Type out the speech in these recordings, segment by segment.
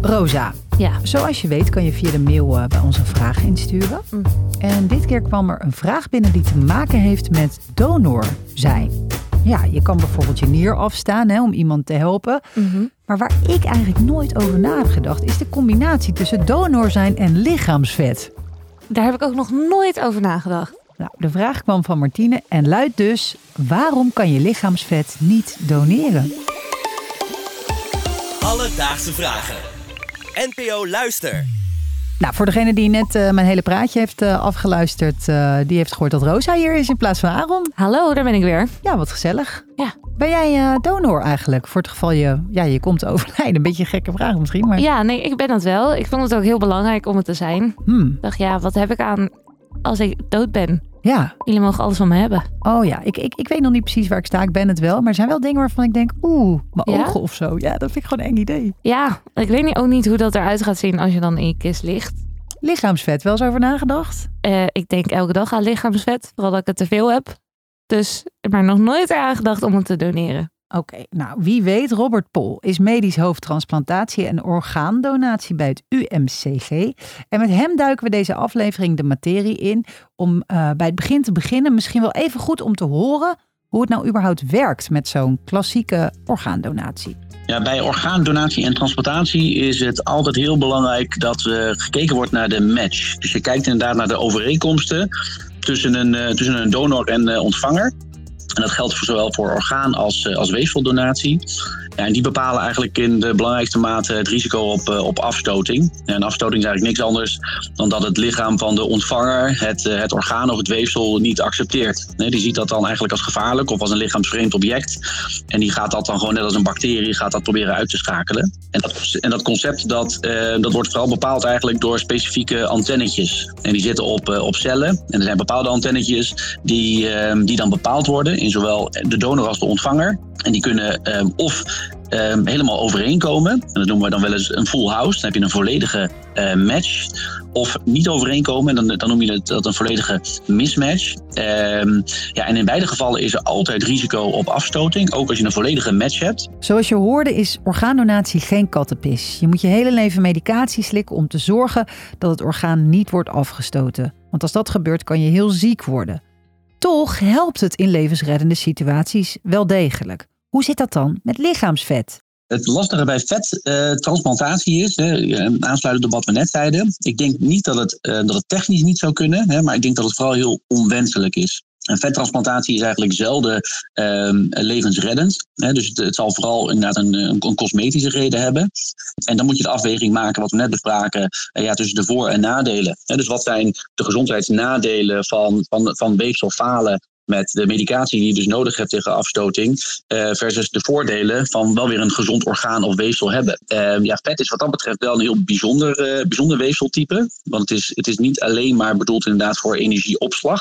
Rosa, Ja. zoals je weet kan je via de mail eh, bij ons een vraag insturen. Mm. En dit keer kwam er een vraag binnen die te maken heeft met donor zijn. Ja, je kan bijvoorbeeld je nier afstaan hè, om iemand te helpen. Mhm. Maar waar ik eigenlijk nooit over na heb gedacht, is de combinatie tussen donor zijn en lichaamsvet. Daar heb ik ook nog nooit over nagedacht. Nou, de vraag kwam van Martine en luidt dus: waarom kan je lichaamsvet niet doneren? Alledaagse vragen. NPO Luister. Nou, voor degene die net eh, mijn hele praatje heeft eh, afgeluisterd, eh, die heeft gehoord dat Rosa hier is in plaats van Aaron. Hallo, daar ben ik weer. Ja, wat gezellig. Ja. Ben jij eh, donor eigenlijk? Voor het geval je, ja, je komt overlijden. Een beetje een gekke vraag misschien, maar... Ja, nee, ik ben het wel. Ik vond het ook heel belangrijk om het te zijn. Hmm, Ik dacht, ja, wat heb ik aan als ik dood ben? Ja. Jullie mogen alles van me hebben. Oh ja, ik, ik, ik weet nog niet precies waar ik sta. Ik ben het wel. Maar er zijn wel dingen waarvan ik denk, oeh, mijn Ja? ogen of zo. Ja, dat vind ik gewoon een eng idee. Ja, ik weet niet, ook niet hoe dat eruit gaat zien als je dan in je kist ligt. Lichaamsvet, wel eens over nagedacht? Eh, ik denk elke dag aan lichaamsvet, vooral dat ik het te veel heb. Dus, maar nog nooit eraan gedacht om het te doneren. Oké, nou wie weet, Robert Pol is medisch hoofdtransplantatie en orgaandonatie bij het UMCG. En met hem duiken we deze aflevering de materie in om eh, bij het begin te beginnen. Misschien wel even goed om te horen hoe het nou überhaupt werkt met zo'n klassieke orgaandonatie. Ja, bij orgaandonatie en transplantatie is het altijd heel belangrijk dat er gekeken wordt naar de match. Dus je kijkt inderdaad naar de overeenkomsten tussen een, eh, tussen een donor en eh, ontvanger. En dat geldt voor zowel voor orgaan als, eh, als weefseldonatie. En die bepalen eigenlijk in de belangrijkste mate het risico op, eh, op afstoting. En afstoting is eigenlijk niks anders dan dat het lichaam van de ontvanger het, eh, het orgaan of het weefsel niet accepteert. Die ziet dat dan eigenlijk als gevaarlijk of als een lichaamsvreemd object. En die gaat dat dan gewoon net als een bacterie gaat dat proberen uit te schakelen. En dat, en dat concept dat, eh, dat wordt vooral bepaald eigenlijk door specifieke antennetjes. En die zitten op, op cellen. En er zijn bepaalde antennetjes die, die dan bepaald worden in zowel de donor als de ontvanger. En die kunnen eh, of eh, helemaal overeenkomen. En dat noemen we dan wel eens een full house. Dan heb je een volledige eh, match. Of niet overeenkomen. En dan, dan noem je dat een volledige mismatch. Ehm, ja, en in beide gevallen is er altijd risico op afstoting. Ook als je een volledige match hebt. Zoals je hoorde is orgaandonatie geen kattenpis. Je moet je hele leven medicatie slikken om te zorgen dat het orgaan niet wordt afgestoten. Want als dat gebeurt kan je heel ziek worden. Toch helpt het in levensreddende situaties wel degelijk. Hoe zit dat dan met lichaamsvet? Het lastige bij vettransplantatie is, hè, eh, aansluitend op wat we net zeiden. Ik denk niet dat het, eh, dat het technisch niet zou kunnen, hè, maar ik denk dat het vooral heel onwenselijk is. En vettransplantatie is eigenlijk zelden ehm, levensreddend. Hè, dus het, zal vooral inderdaad een, een, een cosmetische reden hebben. En dan moet je de afweging maken, wat we net bespraken, eh, ja, tussen de voor- en nadelen. Hè, dus wat zijn de gezondheidsnadelen van, van, van weefselfalen met de medicatie die je dus nodig hebt tegen afstoting, eh, versus de voordelen van wel weer een gezond orgaan of weefsel hebben. Eh, ja, vet is wat dat betreft wel een heel bijzonder, eh, bijzonder weefseltype, want het is, het is niet alleen maar bedoeld inderdaad voor energieopslag.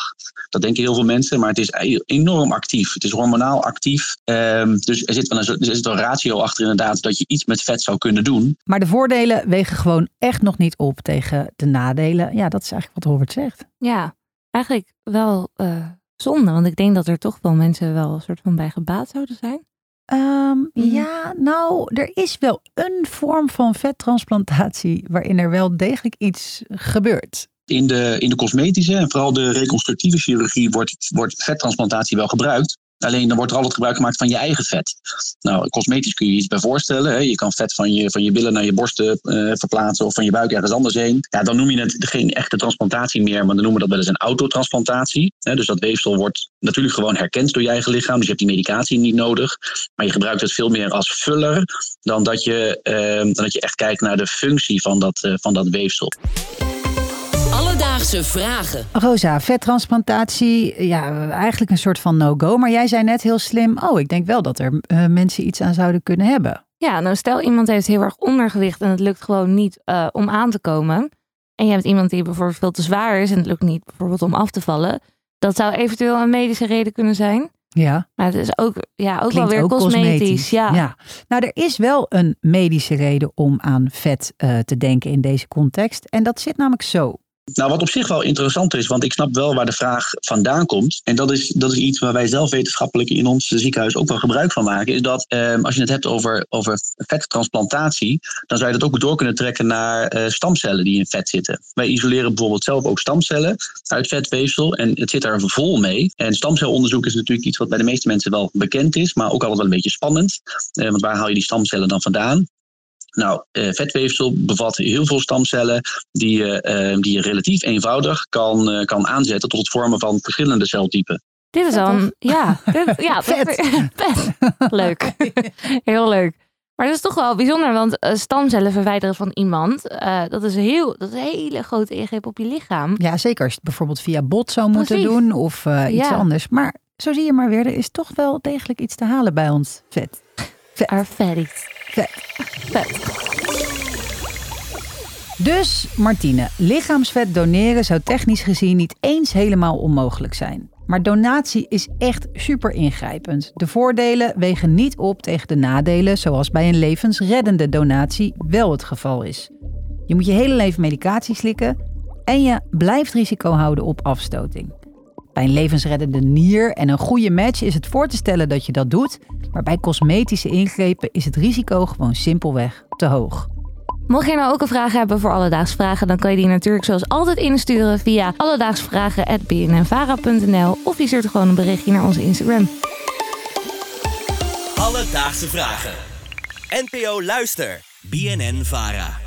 Dat denken heel veel mensen, maar het is e- enorm actief. Het is hormonaal actief. Ehm, dus er zit wel een, er zit een ratio achter inderdaad dat je iets met vet zou kunnen doen. Maar de voordelen wegen gewoon echt nog niet op tegen de nadelen. Ja, dat is eigenlijk wat Robert zegt. Ja, eigenlijk wel eh, zonde. Want ik denk dat er toch wel mensen wel een soort van bij gebaat zouden zijn. Ehm, Mhm. Ja, nou, er is wel een vorm van vettransplantatie waarin er wel degelijk iets gebeurt. In de, in de cosmetische en vooral de reconstructieve chirurgie wordt, wordt vettransplantatie wel gebruikt. Alleen dan wordt er altijd gebruik gemaakt van je eigen vet. Nou, cosmetisch kun je je iets bij voorstellen. Hè. Je kan vet van je, van je billen naar je borsten eh, verplaatsen of van je buik ergens anders heen. Ja, dan noem je het geen echte transplantatie meer, maar dan noemen we dat wel eens een autotransplantatie. Hè. Dus dat weefsel wordt natuurlijk gewoon herkend door je eigen lichaam. Dus je hebt die medicatie niet nodig. Maar je gebruikt het veel meer als vuller dan dat je, eh, dan dat je echt kijkt naar de functie van dat, eh, van dat weefsel. Alledaagse vragen. Rosa, vettransplantatie, ja, eigenlijk een soort van no-go. Maar jij zei net heel slim, oh, ik denk wel dat er eh, mensen iets aan zouden kunnen hebben. Ja, nou stel iemand heeft heel erg ondergewicht en het lukt gewoon niet eh, om aan te komen. En je hebt iemand die bijvoorbeeld veel te zwaar is en het lukt niet bijvoorbeeld om af te vallen. Dat zou eventueel een medische reden kunnen zijn. Ja, Maar het is ook, ja, ook wel klinkt weer ook cosmetisch. Ja. Nou, er is wel een medische reden om aan vet eh, te denken in deze context. En dat zit namelijk zo. Nou, wat op zich wel interessant is, want ik snap wel waar de vraag vandaan komt. En dat is, dat is iets waar wij zelf wetenschappelijk in ons ziekenhuis ook wel gebruik van maken. Is dat ehm, als je het hebt over, over vettransplantatie, dan zou je dat ook door kunnen trekken naar uh, stamcellen die in vet zitten. Wij isoleren bijvoorbeeld zelf ook stamcellen uit vetweefsel en het zit daar vol mee. En stamcelonderzoek is natuurlijk iets wat bij de meeste mensen wel bekend is, maar ook altijd wel een beetje spannend. Uh, want waar haal je die stamcellen dan vandaan? Nou, uh, vetweefsel bevat heel veel stamcellen die, uh, die je relatief eenvoudig kan, kan aanzetten tot het vormen van verschillende celtypen. Dit is dan, ja, dit, ja Vet. vet. Leuk. Heel leuk. Maar dat is toch wel bijzonder, want stamcellen verwijderen van iemand, dat, is heel, dat is een hele grote ingreep op je lichaam. Ja, zeker als je het bijvoorbeeld via bot zou moeten Precies. doen of iets Ja. anders. Maar zo zie je maar weer, er is toch wel degelijk iets te halen bij ons vet. Are fatties. Vet. Vet. Dus, Martine, lichaamsvet doneren zou technisch gezien niet eens helemaal onmogelijk zijn. Maar donatie is echt super ingrijpend. De voordelen wegen niet op tegen de nadelen, zoals bij een levensreddende donatie wel het geval is. Je moet je hele leven medicatie slikken en je blijft risico houden op afstoting. Bij een levensreddende nier en een goede match is het voor te stellen dat je dat doet, maar bij cosmetische ingrepen is het risico gewoon simpelweg te hoog. Mocht je nou ook een vraag hebben voor Alledaagse Vragen, dan kan je die natuurlijk zoals altijd insturen via alledaagsvragen.bnnvara.nl of je stuurt gewoon een berichtje naar onze Instagram. Alledaagse vragen. NPO Luister. BNN Vara.